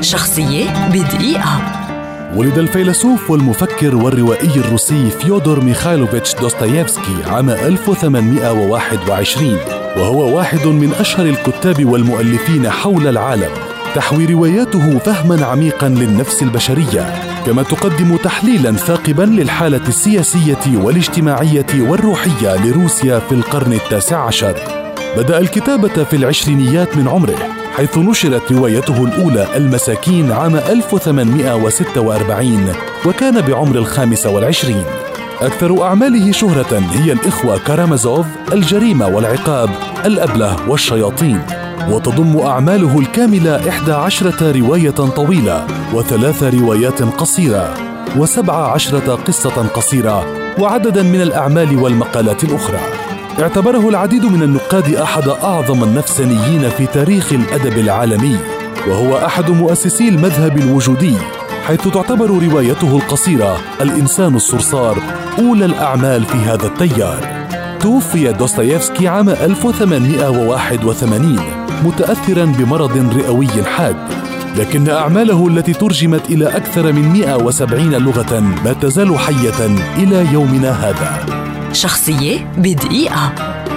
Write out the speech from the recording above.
شخصية بدقيقة. ولد الفيلسوف والمفكر والروائي الروسي فيودور ميخايلوفيتش دوستويفسكي عام 1821 وهو واحد من أشهر الكتاب والمؤلفين حول العالم. تحوي رواياته فهما عميقا للنفس البشرية كما تقدم تحليلا ثاقبا للحالة السياسية والاجتماعية والروحية لروسيا في القرن التاسع عشر. بدأ الكتابة في العشرينيات من عمره. حيث نشرت روايته الأولى المساكين عام 1846 وكان بعمر الخامس والعشرين. أكثر أعماله شهرة هي الإخوة كارامازوف الجريمة والعقاب الأبلة والشياطين. وتضم أعماله الكاملة إحدى عشرة رواية طويلة وثلاث روايات قصيرة وسبع عشرة قصة قصيرة وعددا من الأعمال والمقالات الأخرى. اعتبره العديد من النقاد أحد أعظم النفسانيين في تاريخ الأدب العالمي وهو أحد مؤسسي المذهب الوجودي حيث تعتبر روايته القصيرة الإنسان الصرصار أولى الأعمال في هذا التيار. توفي دوستويفسكي عام 1881 متأثرا بمرض رئوي حاد لكن أعماله التي ترجمت إلى أكثر من 170 لغة ما تزال حية إلى يومنا هذا. شخصية بدقيقة.